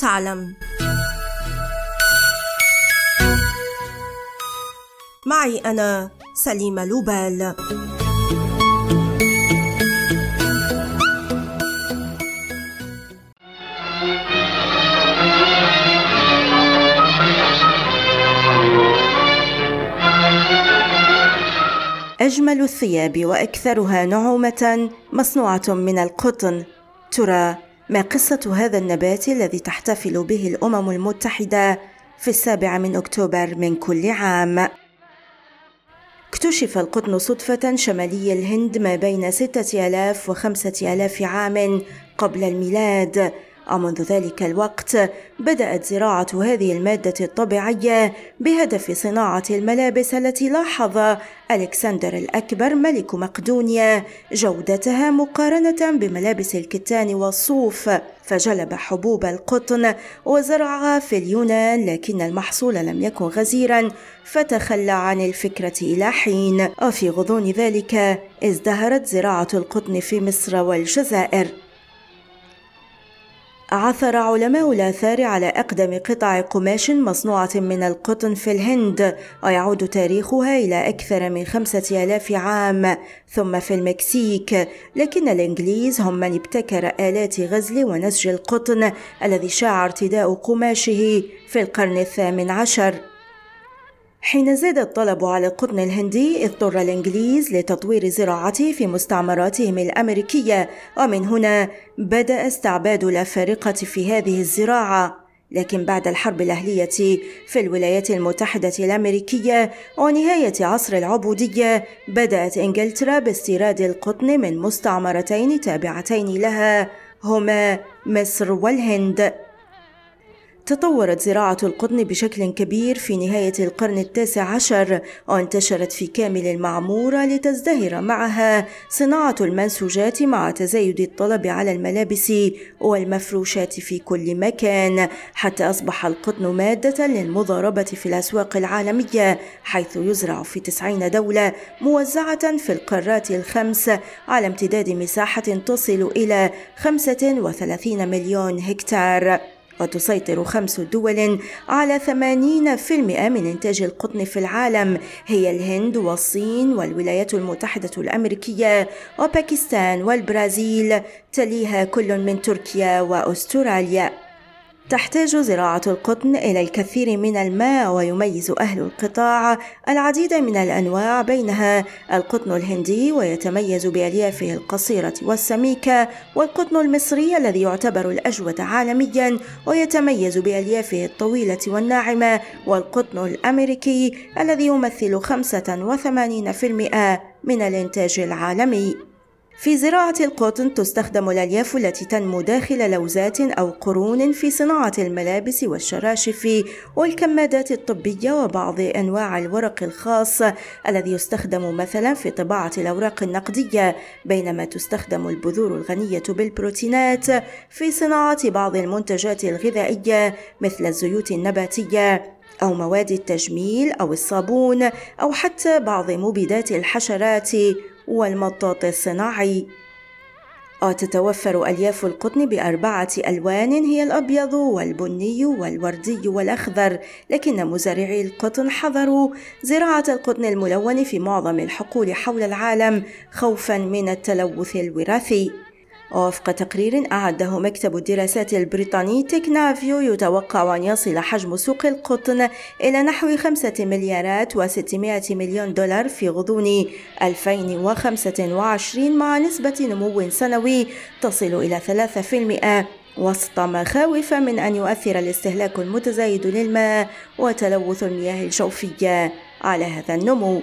تعلم. معي أنا سليمة لوبال. أجمل الثياب وأكثرها نعومة مصنوعة من القطن. ترى ما قصة هذا النبات الذي تحتفل به الأمم المتحدة في السابع من أكتوبر من كل عام؟ اكتشف القطن صدفة شمالي الهند ما بين ستة آلاف وخمسة آلاف عام قبل الميلاد ومنذ ذلك الوقت بدأت زراعة هذه المادة الطبيعية بهدف صناعة الملابس التي لاحظ ألكسندر الأكبر ملك مقدونيا جودتها مقارنة بملابس الكتان والصوف فجلب حبوب القطن وزرعها في اليونان لكن المحصول لم يكن غزيرا فتخلى عن الفكرة إلى حين. وفي غضون ذلك ازدهرت زراعة القطن في مصر والجزائر. عثر علماء الآثار على أقدم قطع قماش مصنوعة من القطن في الهند ويعود تاريخها إلى أكثر من خمسة آلاف عام ثم في المكسيك. لكن الإنجليز هم من ابتكر آلات غزل ونسج القطن الذي شاع ارتداء قماشه في القرن الثامن عشر. حين زاد الطلب على القطن الهندي اضطر الإنجليز لتطوير زراعته في مستعمراتهم الأمريكية. ومن هنا بدأ استعباد الأفارقة في هذه الزراعة. لكن بعد الحرب الأهلية في الولايات المتحدة الأمريكية ونهاية عصر العبودية بدأت إنجلترا باستيراد القطن من مستعمرتين تابعتين لها هما مصر والهند. تطورت زراعة القطن بشكل كبير في نهاية القرن التاسع عشر وانتشرت في كامل المعمورة لتزدهر معها صناعة المنسوجات مع تزايد الطلب على الملابس والمفروشات في كل مكان حتى أصبح القطن مادة للمضاربة في الأسواق العالمية حيث يزرع في تسعين دولة موزعة في القارات الخمس على امتداد مساحة تصل إلى 35 مليون هكتار. وتسيطر خمس دول على 80% من إنتاج القطن في العالم. هي الهند والصين والولايات المتحدة الأمريكية وباكستان والبرازيل. تليها كل من تركيا وأستراليا. تحتاج زراعة القطن إلى الكثير من الماء ويميز أهل القطاع العديد من الأنواع بينها القطن الهندي ويتميز بأليافه القصيرة والسميكة والقطن المصري الذي يعتبر الأجود عالميا ويتميز بأليافه الطويلة والناعمة والقطن الأمريكي الذي يمثل 85% من الإنتاج العالمي. في زراعة القطن تستخدم الألياف التي تنمو داخل لوزات أو قرون في صناعة الملابس والشراشف والكمادات الطبية وبعض أنواع الورق الخاص الذي يستخدم مثلا في طباعة الأوراق النقدية بينما تستخدم البذور الغنية بالبروتينات في صناعة بعض المنتجات الغذائية مثل الزيوت النباتية أو مواد التجميل أو الصابون أو حتى بعض مبيدات الحشرات. والمطاط الصناعي. وتتوفر ألياف القطن بأربعة ألوان هي الأبيض والبني والوردي والأخضر. لكن مزارعي القطن حظروا زراعة القطن الملون في معظم الحقول حول العالم خوفا من التلوث الوراثي. ووفق تقرير أعده مكتب الدراسات البريطاني تكنافيو يتوقع أن يصل حجم سوق القطن إلى نحو خمسة مليارات وستمائة مليون دولار في غضون 2025 مع نسبة نمو سنوي تصل إلى 3% وسط مخاوف من أن يؤثر الاستهلاك المتزايد للماء وتلوث المياه الجوفية على هذا النمو.